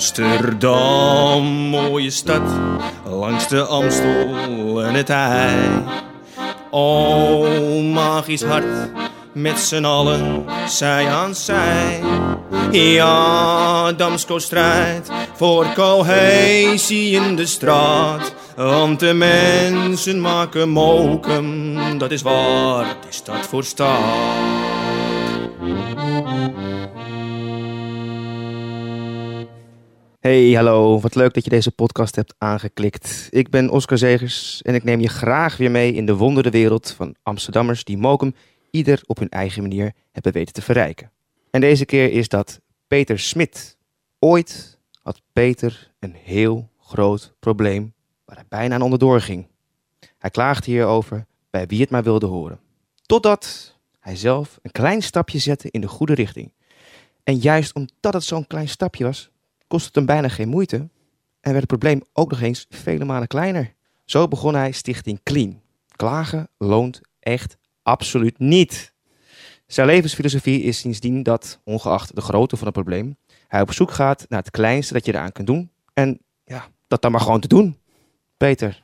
Amsterdam, mooie stad, langs de Amstel en het IJ. O, magisch hart, met z'n allen, zij aan zij. Ja, Damsko strijdt voor cohesie in de straat. Want de mensen maken mokum, dat is waar die stad voor staat. Hey, hallo. Wat leuk dat je deze podcast hebt aangeklikt. Ik ben Oscar Zegers en ik neem je graag weer mee in de wondere wereld van Amsterdammers die Mokum ieder op hun eigen manier hebben weten te verrijken. En deze keer is dat Peter Smit. Ooit had Peter een heel groot probleem waar hij bijna aan onderdoor ging. Hij klaagde hierover bij wie het maar wilde horen. Totdat hij zelf een klein stapje zette in de goede richting. En juist omdat het zo'n klein stapje was, kostte het hem bijna geen moeite en werd het probleem ook nog eens vele malen kleiner. Zo begon hij Stichting Clean. Klagen loont echt absoluut niet. Zijn levensfilosofie is sindsdien dat, ongeacht de grootte van het probleem, hij op zoek gaat naar het kleinste dat je eraan kunt doen. En ja, dat dan maar gewoon te doen. Peter,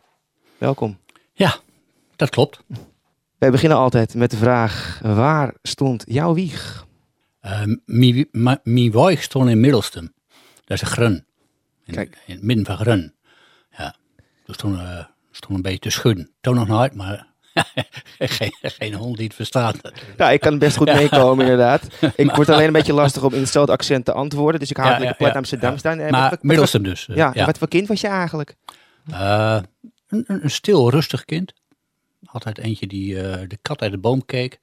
welkom. Ja, dat klopt. Wij beginnen altijd met de vraag, waar stond jouw wieg? Uh, mijn mi, mi wieg stond in Middelstum. Dat is een grun. In, Kijk. in het midden van grun. Ja, toen stond, uh, stond een beetje te schudden. Toen nog nooit, maar geen, geen hond die het verstaat. Ja, ik kan best goed meekomen inderdaad. Ik word alleen een beetje lastig om in hetzelfde accent te antwoorden. Dus ik hou Ja, lekker ja, plat ja, Amsterdam ja. staan. En Maar wat- dus. Ja, en wat voor kind was je eigenlijk? Uh, een, een een stil, rustig kind. Altijd eentje die uh, de kat uit de boom keek.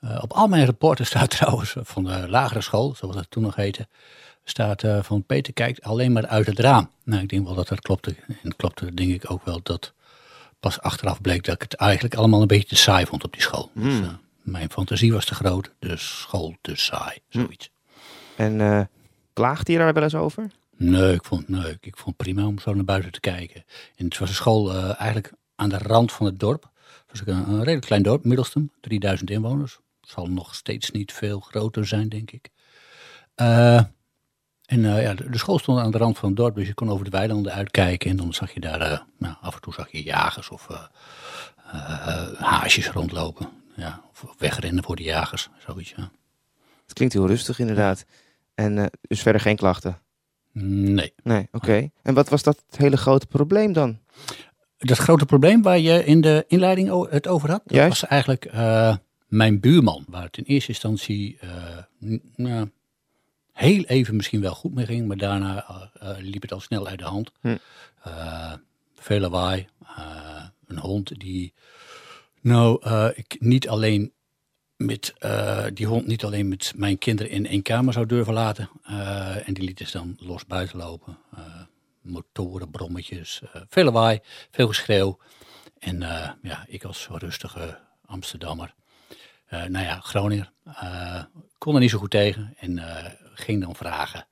Uh, op al mijn rapporten staat trouwens van de lagere school, zoals dat toen nog heette, staat uh, van Peter kijkt alleen maar uit het raam. Nou, ik denk wel dat dat klopte. En klopte denk ik ook wel dat pas achteraf bleek dat ik het eigenlijk allemaal een beetje te saai vond op die school. Hmm. Dus, uh, mijn fantasie was te groot, dus school te saai, zoiets. En uh, klaagde je daar wel eens over? Nee, ik vond, nee, ik vond het prima om zo naar buiten te kijken. En het was een school eigenlijk aan de rand van het dorp. Het was een, een redelijk klein dorp, Middelstum, 3000 inwoners. Het zal nog steeds niet veel groter zijn, denk ik. Uh, en uh, ja, de, de, school stond aan de rand van het dorp, dus je kon over de weilanden uitkijken. En dan zag je daar, uh, nou, af en toe zag je jagers of uh, haasjes rondlopen. Ja, of wegrennen voor de jagers, zoiets. Ja. Het klinkt heel rustig inderdaad. En dus verder geen klachten? Nee. Nee, oké. Okay. En wat was dat hele grote probleem dan? Dat grote probleem waar je in de inleiding het over had, dat Juist. was eigenlijk mijn buurman. Waar het in eerste instantie uh, nou, heel even misschien wel goed mee ging, maar daarna uh, liep het al snel uit de hand. Hm. veel lawaai, een hond die, nou, ik niet alleen met die hond niet alleen met mijn kinderen in één kamer zou durven laten. en die lieten ze dan los buiten lopen motoren, brommetjes, veel lawaai, veel geschreeuw. En ja, ik als rustige Amsterdammer, nou ja, Groninger, kon er niet zo goed tegen en ging dan vragen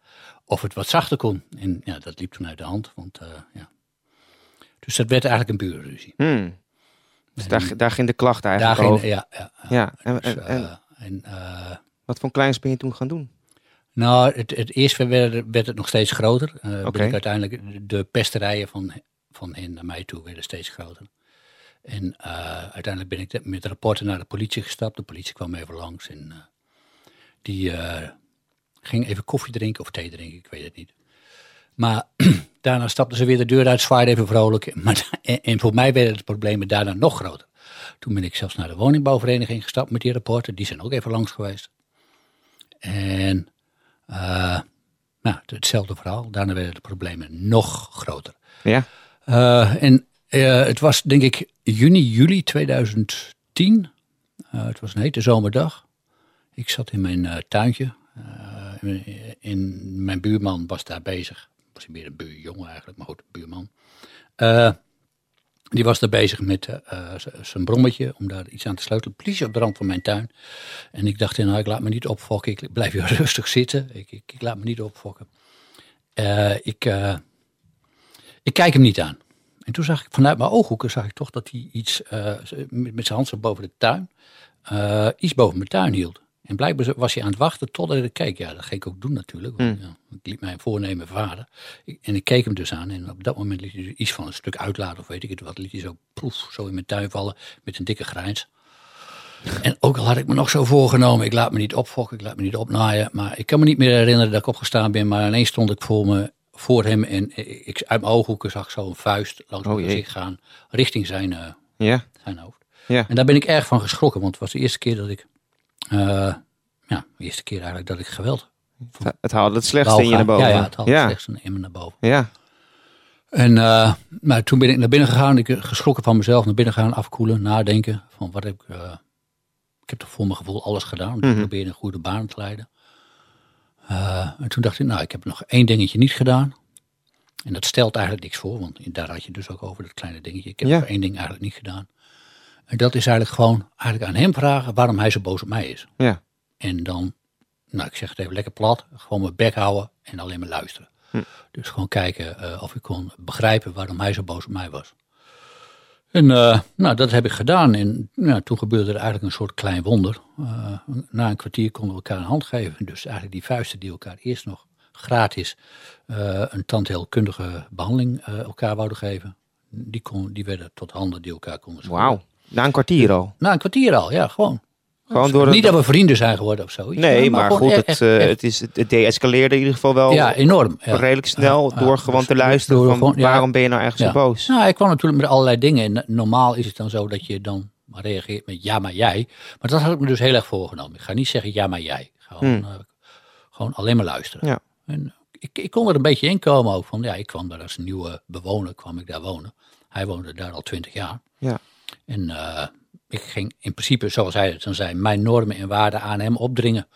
of het wat zachter kon. En ja, dat liep toen uit de hand, want ja. Dus dat werd eigenlijk een burenruzie. Hmm. Dus daar, daar ging de klacht eigenlijk daar ging, over? Ja, ja. ja. En, dus, en, en, en wat voor kleins ben je toen gaan doen? Nou, het, het eerst werd, werd, het nog steeds groter. Uh, okay. uiteindelijk de pesterijen van, van hen naar mij toe werden steeds groter. En uh, uiteindelijk ben ik met rapporten naar de politie gestapt. De politie kwam even langs en uh, die ging even koffie drinken of thee drinken, ik weet het niet. Maar daarna stapten ze weer de deur uit, zwaaide even vrolijk. Maar, en, en, voor mij werden de problemen daarna nog groter. Toen ben ik zelfs naar de woningbouwvereniging gestapt met die rapporten. Die zijn ook even langs geweest. En nou, hetzelfde verhaal. Daarna werden de problemen nog groter. Ja. En uh, het was denk ik juni, juli 2010. het was een hete zomerdag. Ik zat in mijn tuintje. in, mijn buurman was daar bezig. Was meer een buurjongen eigenlijk, maar goed, buurman. die was daar bezig met zijn brommetje om daar iets aan te sleutelen. Precies op de rand van mijn tuin. En ik dacht, nou, ik laat me niet opfokken. Ik blijf hier rustig zitten. Ik, ik, laat me niet opfokken. Uh, ik, uh, ik kijk hem niet aan. En toen zag ik vanuit mijn ooghoeken zag ik toch dat hij iets uh, met, met zijn hand zo boven de tuin, iets boven mijn tuin hield. En blijkbaar was hij aan het wachten totdat ik keek. Ja, dat ging ik ook doen natuurlijk. Want, Hmm. ja, ik liet mijn voornemen varen. En ik keek hem dus aan. En op dat moment liet hij iets van een stuk uitlaten. Of weet ik het wat. Liet hij zo, proef, zo in mijn tuin vallen. Met een dikke grijns. En ook al had ik me nog zo voorgenomen. Ik laat me niet opfokken. Ik laat me niet opnaaien. Maar ik kan me niet meer herinneren dat ik opgestaan ben. Maar ineens stond ik voor, me, voor hem. En ik, uit mijn ooghoeken zag zo een vuist langs Oh, mijn gezicht gaan. Richting zijn, eh, Ja, zijn hoofd. ja. En daar ben ik erg van geschrokken, want het was de eerste keer dat ik, eh, ja, de eerste keer eigenlijk dat ik geweld Het- Het haalde het slechtste in je naar boven. Ja, ja, het had het slechtste in me naar boven. ja. En uh, maar toen ben ik naar binnen gegaan, ik geschrokken van mezelf, naar binnen gaan, afkoelen, nadenken van wat heb ik, ik heb toch voor mijn gevoel alles gedaan, om te Mhm. proberen een goede baan te leiden. Uh, en toen dacht ik, nou, ik heb nog één dingetje niet gedaan. En dat stelt eigenlijk niks voor, want daar had je dus ook over, dat kleine dingetje. Ik heb Ja. nog één ding eigenlijk niet gedaan. En dat is eigenlijk gewoon eigenlijk aan hem vragen waarom hij zo boos op mij is. Ja. En dan, nou ik zeg het even lekker plat, gewoon mijn bek houden en alleen maar luisteren. Hm. Dus gewoon kijken uh, of ik kon begrijpen waarom hij zo boos op mij was. En uh, nou, dat heb ik gedaan. En nou, toen gebeurde er eigenlijk een soort klein wonder. Uh, na een kwartier konden we elkaar een hand geven. Dus eigenlijk die vuisten die elkaar eerst nog gratis uh, een tandheelkundige behandeling elkaar wouden geven. Die, kon, die werden tot handen die elkaar konden schudden. Wauw, na een kwartier al. Na een kwartier al, ja, gewoon. Gewoon door Niet dat we vrienden zijn geworden of zoiets. Nee, maar, goed, echt- het, echt- het, is, het deescaleerde in ieder geval wel ja, enorm. Ja. redelijk snel Ja, door gewoon te luisteren door van gewoon- waarom ben je nou Ja. zo boos? Nou, ik kwam natuurlijk met allerlei dingen. En normaal is het dan zo dat je dan reageert met ja, maar jij. Maar dat had ik me dus heel erg voorgenomen. Ik ga niet zeggen ja, maar jij. Gewoon, Hmm. eh, gewoon alleen maar luisteren. Ja. En ik, ik kon er een beetje in komen ook. Van, ja, ik kwam daar als nieuwe bewoner, kwam ik daar wonen. Hij woonde daar al twintig jaar. Ja. En eh, ik ging in principe, zoals hij het dan zei, mijn normen en waarden aan hem opdringen.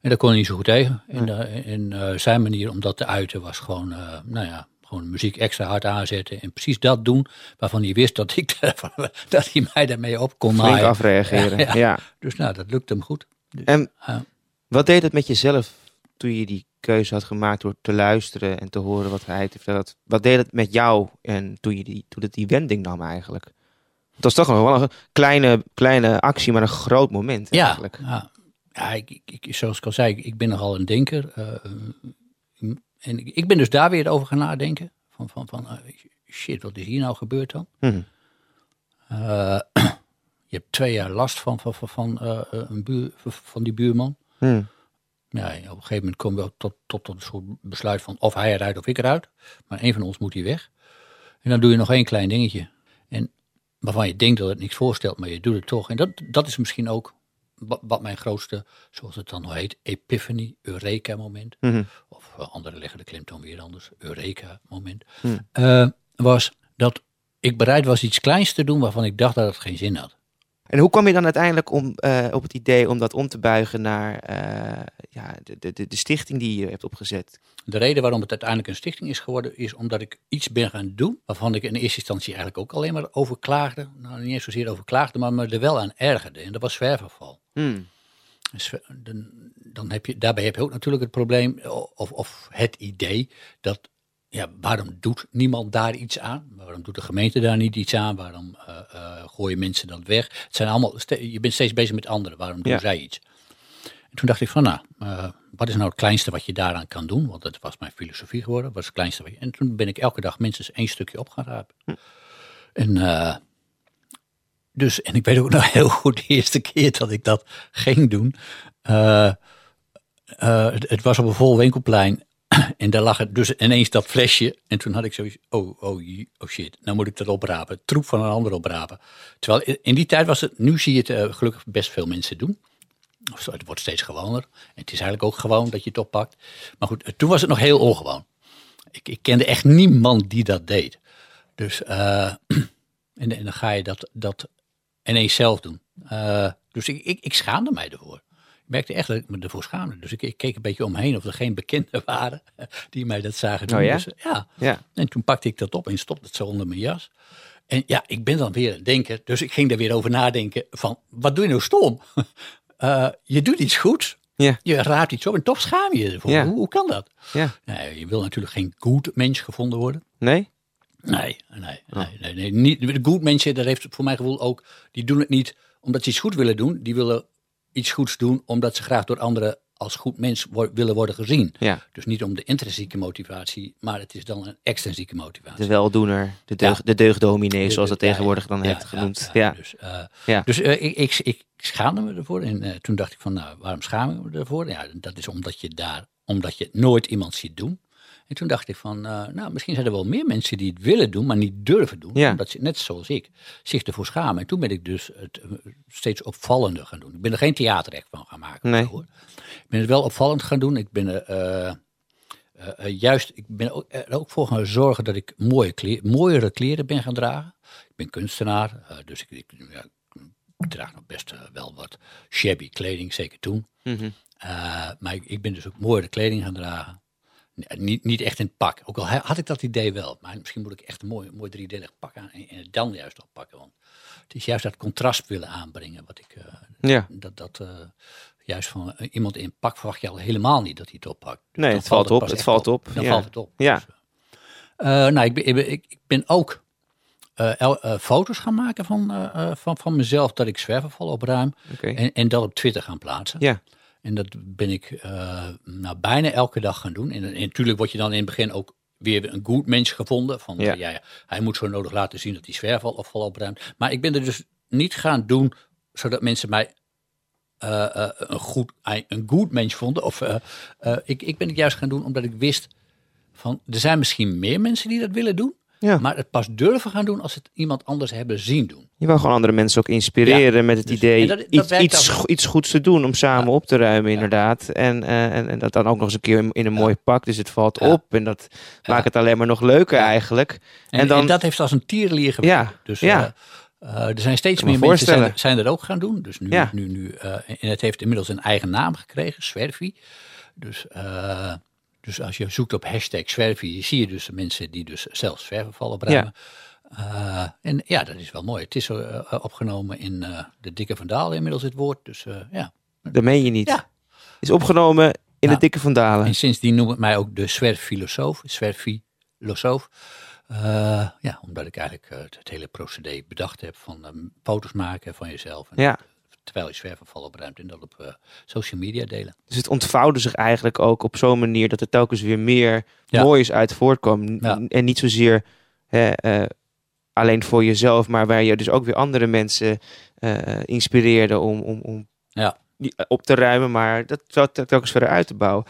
En daar kon hij niet zo goed tegen. En, eh, en eh, zijn manier om dat te uiten was gewoon, eh, nou ja, gewoon muziek extra hard aanzetten. En precies dat doen waarvan hij wist dat, ik, dat hij mij daarmee op kon Flink naaien. afreageren. Ja, Ja, ja. Dus nou, dat lukte hem goed. Dus, En wat deed het met jezelf toen je die keuze had gemaakt door te luisteren en te horen wat hij te vertellen had? Wat deed het met jou en toen, je die, toen het die wending nam eigenlijk? Het was toch nog wel een kleine, kleine actie, maar een groot moment Ja, eigenlijk. ja. ja ik, ik, zoals ik al zei, ik, ben nogal een denker. eh, en ik, ik ben dus daar weer over gaan nadenken. Van, van, van eh, shit, wat is hier nou gebeurd dan? Mhm. Eh, je hebt twee jaar last van, van, van, van, een buur, van die buurman. Mhm. Ja, op een gegeven moment kom je ook tot, tot, tot een soort besluit van of hij eruit of ik eruit. Maar één van ons moet hier weg. En dan doe je nog één klein dingetje. En waarvan je denkt dat het niks voorstelt, maar je doet het toch. En dat, dat is misschien ook wat, mijn grootste, zoals het dan nog heet, epiphany, eureka moment. Mhm. Of eh, anderen leggen de klemtoon weer anders, eureka moment. Hmm. eh, was dat ik bereid was iets kleins te doen waarvan ik dacht dat het geen zin had. En hoe kwam je dan uiteindelijk om, eh, op het idee om dat om te buigen naar eh, ja, de, de, de, stichting die je hebt opgezet? De reden waarom het uiteindelijk een stichting is geworden, is omdat ik iets ben gaan doen waarvan ik in eerste instantie eigenlijk ook alleen maar over klaagde. Nou, niet eens zozeer over klaagde, maar me er wel aan ergerde. En dat was zwerfafval. Hmm. Zwe- Dan, dan heb je, daarbij heb je ook natuurlijk het probleem, of, of het idee, dat ja, waarom doet niemand daar iets aan? Waarom doet de gemeente daar niet iets aan? Waarom eh, eh, gooien mensen dat weg? Het zijn allemaal, je bent steeds bezig met anderen, waarom doen Ja. zij iets? En toen dacht ik van, nou, eh, wat is nou het kleinste wat je daaraan kan doen? Want dat was mijn filosofie geworden. Wat is het kleinste wat je... En toen ben ik elke dag minstens één stukje op gaan rapen. En, eh, dus, en ik weet ook nog heel goed de eerste keer dat ik dat ging doen. het, het was op een vol winkelplein. En daar lag dus ineens dat flesje. En toen had ik zoiets, oh, oh, oh shit, nou moet ik dat oprapen. Troep van een ander oprapen. Terwijl in- die tijd was het, nu zie je het eh, gelukkig best veel mensen doen. Het wordt steeds gewoner. En het is eigenlijk ook gewoon dat je het oppakt. Maar goed, eh, toen was het nog heel ongewoon. Ik, ik kende echt niemand die dat deed. Dus, eh, en, dan ga je dat, dat ineens zelf doen. Dus ik, ik, ik schaamde mij ervoor. Merkte echt dat ik me ervoor schaamde. Dus ik, ik keek een beetje omheen of er geen bekenden waren die mij dat zagen doen. Oh ja? Dus, ja. Ja. En toen pakte ik dat op en stopte het zo onder mijn jas. En ja, ik ben dan weer een denker. Dus ik ging er weer over nadenken van, wat doe je nou stom? Eh, je doet iets goeds. Ja. Je raadt iets op en toch schaam je je ervoor. Ja. Hoe, hoe kan dat? Ja. Nee, je wil natuurlijk geen goed mens gevonden worden. Nee? Nee, nee, nee, nee, nee. Niet, de good mensen, dat heeft voor mijn gevoel ook, die doen het niet omdat ze iets goed willen doen. Die willen iets goeds doen omdat ze graag door anderen als goed mens wo- willen worden gezien. Ja, Dus niet om de intrinsieke motivatie, maar het is dan een extrinsieke motivatie. de weldoener, de, deug, de deugdominee, zoals dat tegenwoordig dan heet genoemd. ja, Dus, eh, dus eh, ik, ik, ik schaamde me ervoor. En eh, toen dacht ik van, nou, waarom schaam ik me ervoor? Ja, dat is omdat je daar, omdat je nooit iemand ziet doen. En toen dacht ik van, eh, nou, misschien zijn er wel meer mensen die het willen doen, maar niet durven doen. Ja. Omdat ze, net zoals ik, zich ervoor schamen. En toen ben ik dus het eh, steeds opvallender gaan doen. Ik ben er geen theaterrecht van gaan maken. Nee. Hoor. Ik ben het wel opvallend gaan doen. Ik ben eh, juist, ik ben ook, er ook voor gaan zorgen dat ik mooie kleer, mooiere kleren ben gaan dragen. Ik ben kunstenaar, dus ik, ik, ja, ik draag nog best wel wat shabby kleding, zeker toen. Mhm. Maar ik, ik ben dus ook mooiere kleding gaan dragen. Niet, niet echt in het pak. Ook al ha- had ik dat idee wel. Maar misschien moet ik echt een mooi, mooi driedelig pak aan en, het dan juist oppakken. Want het is juist dat contrast willen aanbrengen. Wat ik, eh, ja. dat, dat eh, juist van eh, iemand in pak verwacht je al helemaal niet dat hij het oppakt. Dus Nee, het valt op, het valt op, Dan ja. valt het op. Ja. Dus, nou, ik ben, ik ben, ik, ben ook el- foto's gaan maken van, van, van mezelf dat ik zwerverval opruim. Oké. En, en dat op Twitter gaan plaatsen. Ja, En dat ben ik nou, bijna elke dag gaan doen. En, en natuurlijk word je dan in het begin ook weer een goed mens gevonden. Van, Ja. ja, ja, hij moet zo nodig laten zien dat hij zwerval of val opruimt. Maar ik ben er dus niet gaan doen zodat mensen mij eh, eh, een, goed, een goed mens vonden. Of, ik, ik ben het juist gaan doen omdat ik wist van er zijn misschien meer mensen die dat willen doen. Ja. Maar het pas durven gaan doen als het iemand anders hebben zien doen. je wil gewoon andere mensen ook inspireren met het dus- idee dat- dat iets, iets, go- iets goeds te doen om samen op te ruimen, inderdaad. En, eh, en, en dat dan ook nog eens een keer in, in een mooi pak, dus het valt op en dat maakt het alleen maar nog leuker eigenlijk. En, En dan- en dat heeft als een tierlier. Ja, Dus ja. eh, eh, er zijn steeds meer mensen zijn, er- zijn er ook gaan doen. Dus nu, Ja. nu, nu, en het heeft inmiddels een eigen naam gekregen, Zwervi. Dus, eh, dus als je zoekt op hashtag zie je dus de mensen die dus zelf zwervenval opruimen. Eh, en ja, dat is wel mooi. Het is eh, eh, opgenomen in de Dikke Vandaal inmiddels het woord. Dus ja. Dat meen je niet. Ja. Is opgenomen in de dikke vandalen. En sindsdien noem ik mij ook de zwerffilosoof, zwerffilosoof. Ja, omdat ik eigenlijk het hele procedé bedacht heb van foto's maken van jezelf. En Ja. Terwijl je zwervenval opruimt en dat op eh, social media delen. Dus het ontvouwde zich eigenlijk ook op zo'n manier dat er telkens weer meer Ja. moois uit Ja. En niet zozeer hè, eh, alleen voor jezelf, maar waar je dus ook weer andere mensen eh, inspireerde om, om, om Ja. op te ruimen, maar dat tel- telkens verder uit te bouwen.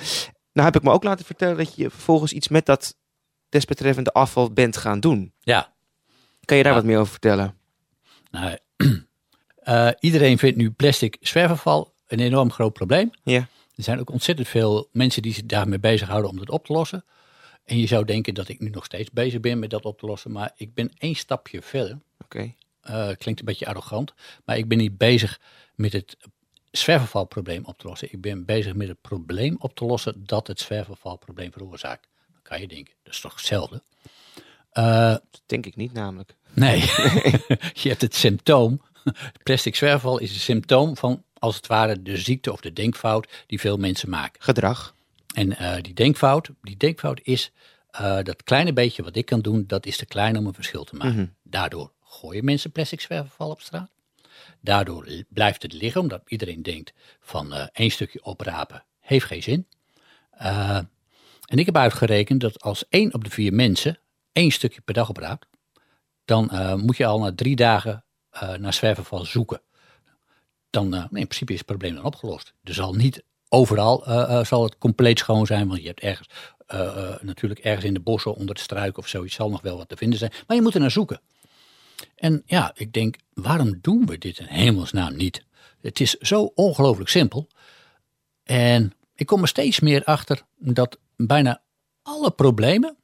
Nou heb ik me ook laten vertellen dat je vervolgens iets met dat desbetreffende afval bent gaan doen. Ja, Kan je daar Ja. wat meer over vertellen? nou, eh, iedereen vindt nu plastic zwervenval een enorm groot probleem. Ja. Er zijn ook ontzettend veel mensen die zich daarmee bezighouden om dat op te lossen. En je zou denken dat ik nu nog steeds bezig ben met dat op te lossen, maar ik ben één stapje verder. Oké. Eh, klinkt een beetje arrogant, maar ik ben niet bezig met het zwervervalprobleem op te lossen. Ik ben bezig met het probleem op te lossen dat het zwervervalprobleem veroorzaakt. Dan kan je denken, dat is toch hetzelfde? Eh, Dat denk ik niet namelijk. nee, je hebt het symptoom. Plastic zwerverval is een symptoom van, als het ware, de ziekte of de denkfout die veel mensen maken. Gedrag. En eh, die denkfout, die denkfout is eh, dat kleine beetje wat ik kan doen, dat is te klein om een verschil te maken. Mhm. Daardoor gooien mensen plastic zwerverval op straat. Daardoor blijft het liggen, omdat iedereen denkt van eh, één stukje oprapen heeft geen zin. En ik heb uitgerekend dat als één op de vier mensen één stukje per dag opraapt, dan moet je al na drie dagen naar zwerverval zoeken. Dan, eh, in principe is het probleem dan opgelost. Er zal niet overal eh, eh, zal het compleet schoon zijn, want je hebt ergens, eh, eh, natuurlijk ergens in de bossen onder de struiken of zoiets zal nog wel wat te vinden zijn. Maar je moet er naar zoeken. En ja, ik denk, waarom doen we dit in hemelsnaam niet? Het is zo ongelooflijk simpel. En ik kom er steeds meer achter dat bijna alle problemen,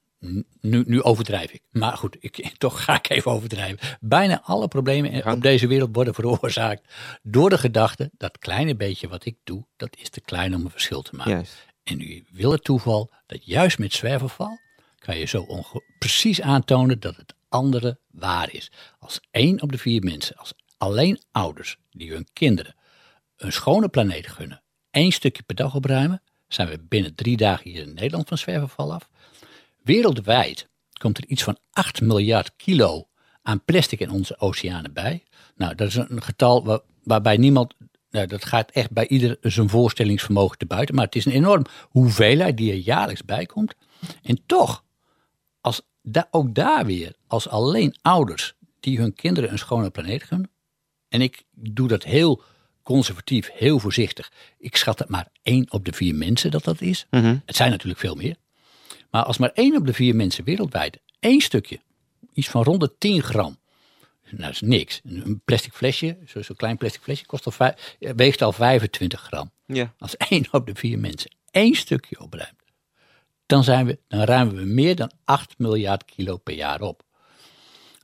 nu, nu overdrijf ik, maar goed, ik, toch ga ik even overdrijven. Bijna alle problemen op deze wereld worden veroorzaakt door de gedachte, dat kleine beetje wat ik doe, dat is te klein om een verschil te maken. En nu wil het toeval dat juist met zwerverval kan je zo precies aantonen dat het andere waar is. Als één op de vier mensen, als alleen ouders die hun kinderen een schone planeet gunnen, één stukje per dag opruimen, zijn we binnen drie dagen hier in Nederland van zwerverval af. Wereldwijd komt er iets van 8 miljard kilo aan plastic in onze oceanen bij. Nou, dat is een getal wa- waarbij niemand nou, dat gaat echt bij ieder zijn voorstellingsvermogen te buiten. Maar het is een enorm hoeveelheid die er jaarlijks bij komt. En toch, als da, ook daar weer, als alleen ouders die hun kinderen een schone planeet gunnen. En ik doe dat heel conservatief, heel voorzichtig. Ik schat het maar één op de vier mensen dat dat is. Mhm. Het zijn natuurlijk veel meer. Maar als maar één op de vier mensen wereldwijd één stukje, iets van rond de 10 gram, nou, dat is niks. Een plastic flesje, zo- zo'n klein plastic flesje, kost al weegt al 25 gram. Ja. Als één op de vier mensen één stukje opruimt, dan, zijn we, dan ruimen we meer dan 8 miljard kilo per jaar op.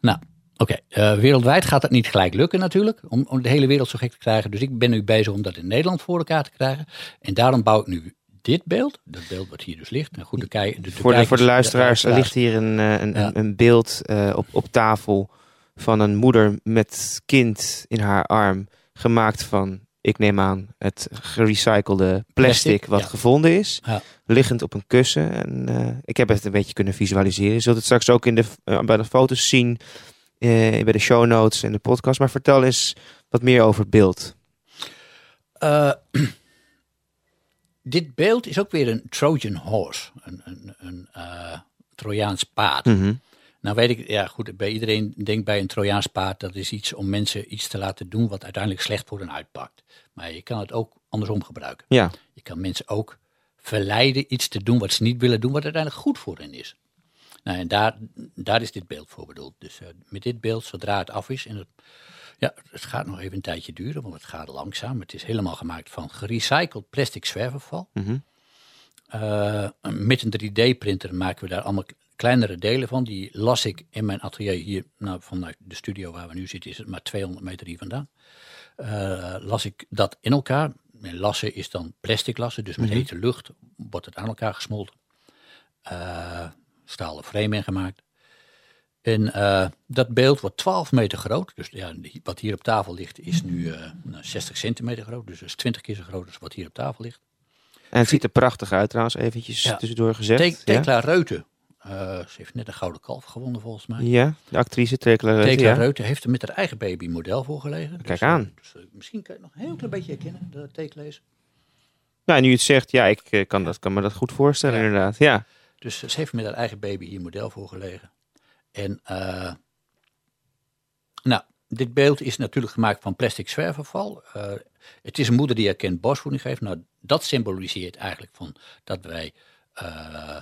Nou, oké, eh, wereldwijd gaat het niet gelijk lukken natuurlijk, om, om de hele wereld zo gek te krijgen. Dus ik ben nu bezig om dat in Nederland voor elkaar te krijgen. En daarom bouw ik nu dit beeld, dat beeld wat hier dus ligt. Nou goed, de, kei- de, de Voor de, kijkers- voor de luisteraars, er luisteraars. ligt hier een, eh, een, Ja. een, beeld eh, op, op tafel van een moeder met kind in haar arm. Gemaakt van, ik neem aan, het gerecyclede plastic, wat ja. gevonden is. Ja. Liggend op een kussen. En, eh, ik heb het een beetje kunnen visualiseren. Je zult het straks ook in de, bij de foto's zien. bij de show notes en de podcast. Maar vertel eens wat meer over het beeld. Dit beeld is ook weer een Trojan horse, een, een, een eh, Trojaans paard. Mhm. Nou weet ik, ja goed, bij iedereen denkt bij een Trojaans paard dat is iets om mensen iets te laten doen wat uiteindelijk slecht voor hen uitpakt. Maar je kan het ook andersom gebruiken. Ja, Je kan mensen ook verleiden iets te doen wat ze niet willen doen, wat uiteindelijk goed voor hen is. Nou, en daar, daar is dit beeld voor bedoeld. Dus eh, met dit beeld, zodra het af is, en het, ja, het gaat nog even een tijdje duren, want het gaat langzaam. Het is helemaal gemaakt van gerecycled plastic zwerfafval. Mhm. Eh, met een 3D-printer maken we daar allemaal kleinere delen van. Die las ik in mijn atelier hier, nou, vanuit de studio waar we nu zitten, is het maar 200 meter hier vandaan. Eh, las ik dat in elkaar. En lassen is dan plastic lassen, dus met hete lucht wordt het aan elkaar gesmolten. Eh stalen frame in gemaakt. En eh, dat beeld wordt 12 meter groot. Dus ja, wat hier op tafel ligt is nu eh, nou, 60 centimeter groot. Dus dat is 20 keer zo groot als wat hier op tafel ligt. en het ziet er prachtig uit trouwens, eventjes Ja. tussendoor gezegd. Te- ja? Tekla Reuten. eh, ze heeft net een gouden kalf gewonnen volgens mij. ja, de actrice Tekla Reuter, Tekla ja. Reuten heeft er met haar eigen baby model voor gelegen. Kijk Dus, eh, aan. Dus, eh, misschien kan je het nog een heel klein beetje herkennen, de Tekla is. Nou, nu je het zegt, ja, ik eh, kan, dat, kan me dat goed voorstellen inderdaad. Ja, Dus ze heeft met haar eigen baby hier model voor gelegen. En eh, nou, dit beeld is natuurlijk gemaakt van plastic zwerfafval. Eh, het is een moeder die erkend borstvoeding geeft. Nou, dat symboliseert eigenlijk van dat wij eh,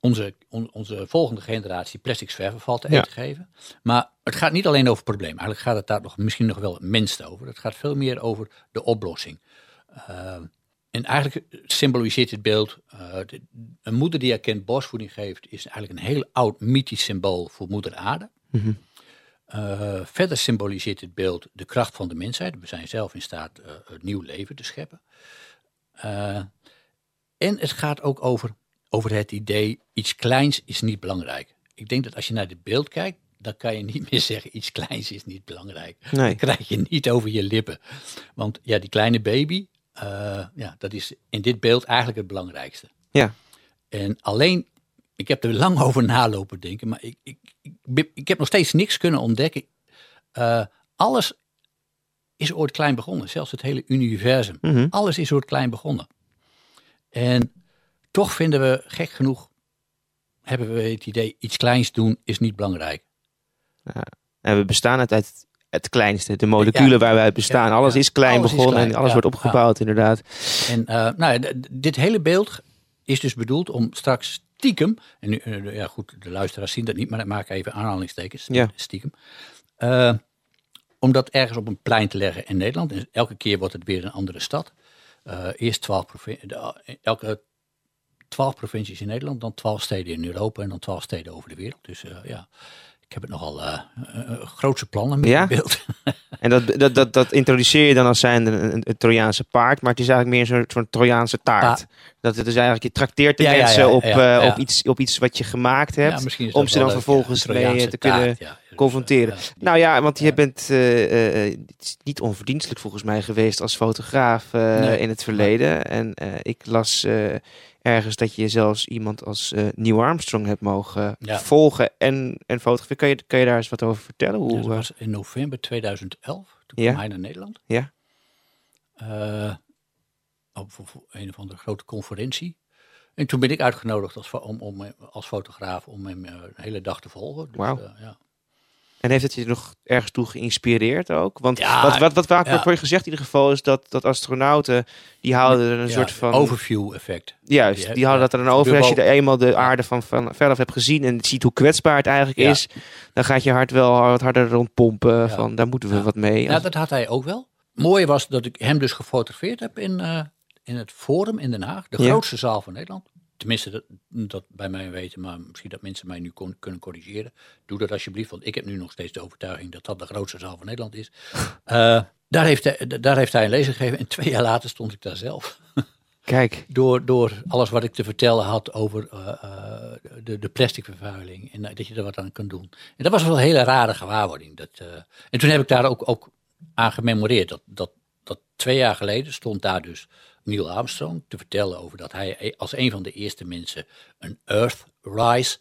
onze, on- onze volgende generatie plastic zwerfafval te Ja. eten geven. Maar het gaat niet alleen over het probleem. Eigenlijk gaat het daar nog, misschien nog wel het minst over. Het gaat veel meer over de oplossing. En eigenlijk symboliseert dit beeld, eh, de- een moeder die erkend borstvoeding geeft, is eigenlijk een heel oud mythisch symbool voor moeder aarde. Mhm. Eh, verder symboliseert dit beeld de kracht van de mensheid. We zijn zelf in staat een nieuw leven te scheppen. En het gaat ook over, over het idee, iets kleins is niet belangrijk. Ik denk dat als je naar dit beeld kijkt, dan kan je niet meer zeggen, iets kleins is niet belangrijk. Nee. Dat krijg je niet over je lippen. Want ja, die kleine baby, eh, ja, dat is in dit beeld eigenlijk het belangrijkste. ja. En alleen, ik heb er lang over nalopen denken, maar ik, ik, ik, ik heb nog steeds niks kunnen ontdekken. Eh, alles is ooit klein begonnen, zelfs het hele universum. Mhm. Alles is ooit klein begonnen. En toch vinden we, gek genoeg, hebben we het idee, iets kleins doen is niet belangrijk. En we bestaan uit het kleinste, de moleculen Ja. waar wij uit bestaan. Ja, alles ja. is klein Alles is begonnen klein, en alles wordt opgebouwd inderdaad. En eh, nou, dit hele beeld is dus bedoeld om straks stiekem, en nu, eh, ja goed, de luisteraars zien dat niet, maar ik maak even aanhalingstekens, stiekem. Eh, om dat ergens op een plein te leggen in Nederland. En elke keer wordt het weer een andere stad. Eerst 12 provincies, elke 12 provincies in Nederland, dan 12 steden in Europa en dan 12 steden over de wereld. Dus ja, ik heb het nogal eh, grootse plannen met Ja? beeld. En dat, dat, dat, dat introduceer je dan als zijnde een, een, een Trojaanse paard, maar het is eigenlijk meer een soort van Trojaanse taart. Ta- dat het is eigenlijk, je trakteert de Ja, mensen ja, op, op, iets, op iets wat je gemaakt hebt. Om ze dan leuk, vervolgens mee te kunnen taart. Dus, confronteren. Nou ja, want je bent niet onverdienstelijk volgens mij geweest als fotograaf Nee. in het verleden. En ik las ergens dat je zelfs iemand als eh Neil Armstrong hebt mogen Ja. volgen en, en fotograferen. Kan je, kan je daar eens wat over vertellen? Hoe, Ja, dat eh, was in november 2011. Toen Ja. kwam hij naar Nederland. Ja. eh, op, een of andere grote conferentie. En toen ben ik uitgenodigd als, om, om, als fotograaf om hem eh, een hele dag te volgen. Dus, eh, ja. En heeft het je nog ergens toe geïnspireerd ook? Want Ja, wat, wat, wat vaak ja. voor je gezegd in ieder geval is dat, dat astronauten, die houden er een Ja, soort van... Overview effect. Juist, Ja, die houden dat er dan over. Als je er eenmaal de aarde van, van veraf hebt gezien en ziet hoe kwetsbaar het eigenlijk is, dan gaat je hart wel wat harder rondpompen van daar moeten we wat mee. Ja, dat had hij ook wel. Mooi was dat ik hem dus gefotografeerd heb in, eh, in het Forum in Den Haag. De grootste zaal van Nederland. Tenminste, dat, dat bij mij weten, maar misschien dat mensen mij nu kon- kunnen corrigeren. Doe dat alsjeblieft, want ik heb nu nog steeds de overtuiging dat dat de grootste zaal van Nederland is. Eh, daar, heeft hij, daar heeft hij een lezing gegeven en twee jaar later stond ik daar zelf. Kijk, Door, door alles wat ik te vertellen had over eh, de, de plasticvervuiling. En dat je er wat aan kunt doen. En dat was wel een hele rare gewaarwording. Dat, en toen heb ik daar ook, ook aan gememoreerd. Dat, dat, dat twee jaar geleden stond daar dus Neil Armstrong te vertellen over dat hij als een van de eerste mensen een Earthrise,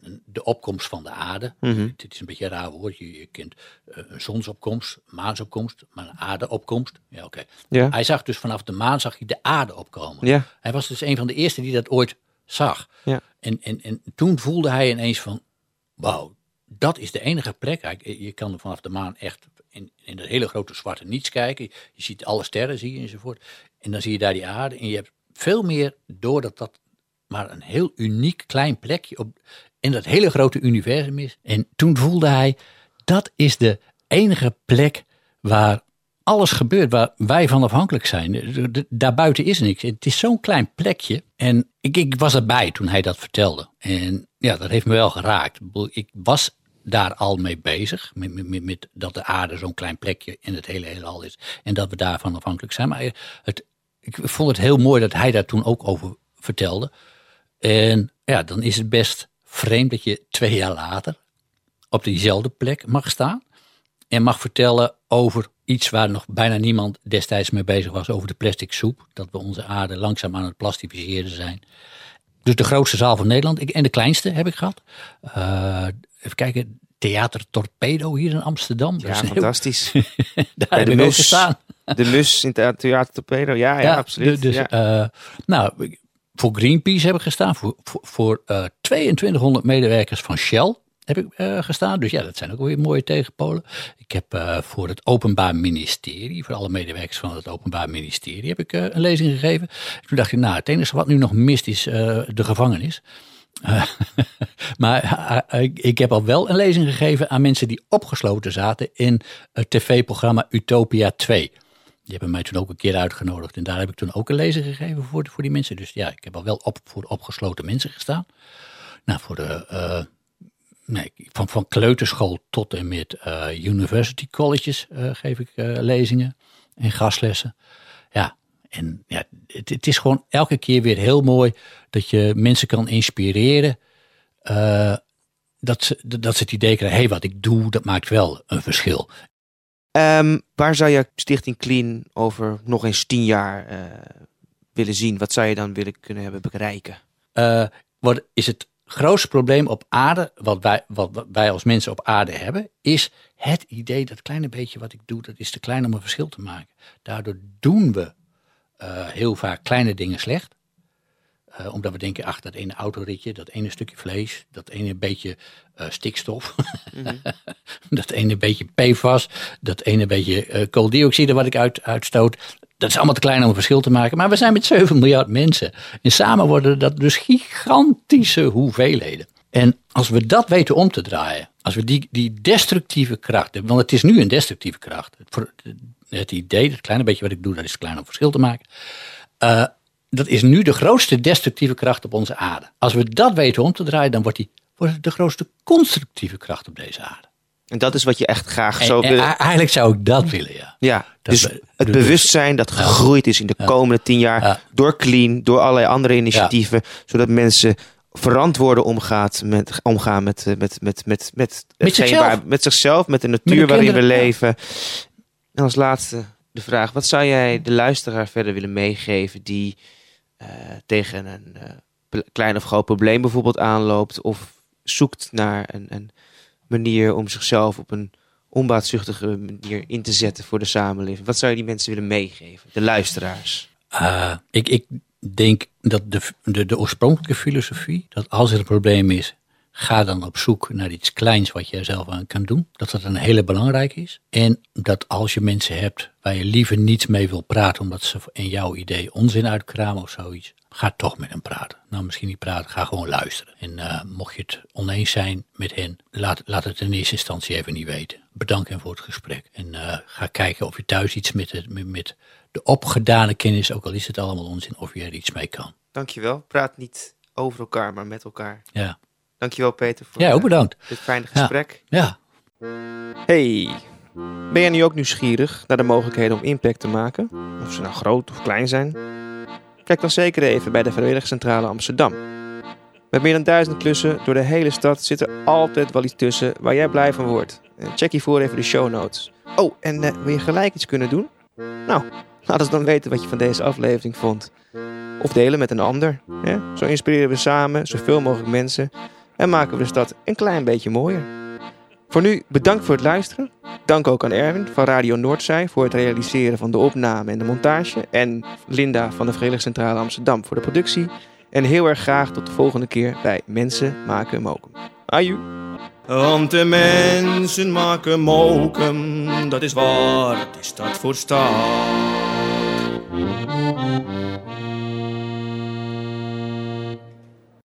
een- de opkomst van de aarde. Dit is een beetje een raar woord. Je, je kent eh, een zonsopkomst, maansopkomst, maar een aardeopkomst. Ja, oké. Ja. Hij zag dus vanaf de maan zag hij de aarde opkomen. Ja. Hij was dus een van de eerste die dat ooit zag. Ja. En, en, en toen voelde hij ineens van, wauw, dat is de enige plek. Je kan vanaf de maan echt in, in dat hele grote zwarte niets kijken. Je ziet alle sterren, zie je enzovoort. En dan zie je daar die aarde. En je hebt veel meer door dat maar een heel uniek klein plekje op, in dat hele grote universum is. En toen voelde hij, dat is de enige plek waar alles gebeurt, waar wij van afhankelijk zijn. Daarbuiten is niks. Het is zo'n klein plekje. En ik, ik was erbij toen hij dat vertelde. En ja, dat heeft me wel geraakt. Ik was daar al mee bezig. Met, met, met, dat de aarde zo'n klein plekje in het hele heelal is. En dat we daarvan afhankelijk zijn. Maar het, ik vond het heel mooi dat hij daar toen ook over vertelde. En ja, dan is het best vreemd dat je twee jaar later op diezelfde plek mag staan. En mag vertellen over iets waar nog bijna niemand destijds mee bezig was. Over de plastic soep. Dat we onze aarde langzaam aan het plastificeren zijn. Dus de grootste zaal van Nederland. Ik, en de kleinste heb ik gehad. Eh, even kijken. Theater Torpedo hier in Amsterdam. Ja, heel- fantastisch. daar Bij heb de ik Mus. gestaan. De mus in het Theater Torpedo, ja, ja, absoluut. du- Dus, ja. eh, nou, voor Greenpeace heb ik gestaan. Voor, voor, voor eh, 2200 medewerkers van Shell heb ik eh, gestaan. Dus ja, dat zijn ook weer mooie tegenpolen. Ik heb eh, voor het Openbaar Ministerie, voor alle medewerkers van het Openbaar Ministerie, heb ik eh, een lezing gegeven. Toen dacht ik, nou, het enige wat nu nog mist is de gevangenis. Maar ik, heb al wel een lezing gegeven aan mensen die opgesloten zaten in het tv-programma Utopia 2. Die hebben mij toen ook een keer uitgenodigd. En daar heb ik toen ook een lezing gegeven voor, voor die mensen. Dus ja, ik heb al wel op, voor opgesloten mensen gestaan. Nou, voor de, nee, van, van kleuterschool tot en met eh, university colleges eh, geef ik eh, lezingen en gastlessen. Ja, en ja, het, het is gewoon elke keer weer heel mooi dat je mensen kan inspireren. dat, ze, dat ze het idee krijgen, hé, hey, wat ik doe, dat maakt wel een verschil. Ehm, waar zou je Stichting Clean over nog eens tien jaar willen zien? Wat zou je dan willen kunnen hebben bereiken? Wat is het grootste probleem op aarde, wat wij, wat, wij als mensen op aarde hebben, is het idee dat kleine beetje wat ik doe, dat is te klein om een verschil te maken. Daardoor doen we eh, heel vaak kleine dingen slecht. Eh, omdat we denken, ach, dat ene autoritje, dat ene stukje vlees, dat ene beetje eh, stikstof, dat ene beetje PFAS, dat ene beetje eh, kooldioxide wat ik uit, uitstoot. Dat is allemaal te klein om een verschil te maken. Maar we zijn met 7 miljard mensen. En samen worden dat dus gigantische hoeveelheden. En als we dat weten om te draaien, als we die, die destructieve kracht, want het is nu een destructieve kracht. Het, het idee, dat kleine beetje wat ik doe, dat is te klein om verschil te maken. Dat is nu de grootste destructieve kracht op onze aarde. Als we dat weten om te draaien, dan wordt, die, wordt het de grootste constructieve kracht op deze aarde. En dat is wat je echt graag En, zou en willen. eigenlijk zou ik dat willen, ja. Ja, Dat dus we- het bewustzijn dat gegroeid is in de komende tien jaar Ja. door Clean, door allerlei andere initiatieven, zodat mensen verantwoorden omgaat met, omgaan met, eh, met, met, met, met, hetgeen zichzelf. waar- met zichzelf, met de natuur de waarin we leven. En als laatste de vraag, wat zou jij de luisteraar verder willen meegeven die tegen een eh, klein of groot probleem bijvoorbeeld aanloopt of zoekt naar een, een manier om zichzelf op een onbaatzuchtige manier in te zetten voor de samenleving? Wat zou je die mensen willen meegeven, de luisteraars? Uh, ik, ik denk dat de, de, de oorspronkelijke filosofie, dat als er een probleem is, ga dan op zoek naar iets kleins wat je zelf aan kan doen. Dat dat een hele belangrijke is. En dat als je mensen hebt waar je liever niets mee wil praten, omdat ze in jouw idee onzin uitkramen of zoiets, ga toch met hem praten. Nou, misschien niet praten, ga gewoon luisteren. En uh, mocht je het oneens zijn met hen, laat, laat het in eerste instantie even niet weten. Bedank hen voor het gesprek. En uh, ga kijken of je thuis iets met, het, met, met de opgedane kennis, ook al is het allemaal onzin, of je er iets mee kan. Dankjewel. Praat niet over elkaar, maar met elkaar. Ja. Dankjewel Peter voor ja, ook bedankt. dit fijne gesprek. Ja. Hey, ben jij nu ook nieuwsgierig naar de mogelijkheden om impact te maken? Of ze nou groot of klein zijn? Kijk dan zeker even bij de Vrijwilligcentrale Amsterdam. Met meer dan duizend klussen door de hele stad zit er altijd wel iets tussen waar jij blij van wordt. Check hiervoor even de show notes. Oh, en uh, wil je gelijk iets kunnen doen? Nou, laat ons dan weten wat je van deze aflevering vond. Of delen met een ander. Zo inspireren we samen zoveel mogelijk mensen en maken we de stad een klein beetje mooier. Voor nu bedankt voor het luisteren. Dank ook aan Erwin van Radio Noordzij voor het realiseren van de opname en de montage. En Linda van de Vrijwilligcentrale Amsterdam voor de productie. En heel erg graag tot de volgende keer bij Mensen Maken Mokum. Aju! Want de mensen maken mokum, dat is waar, het is dat voor staat.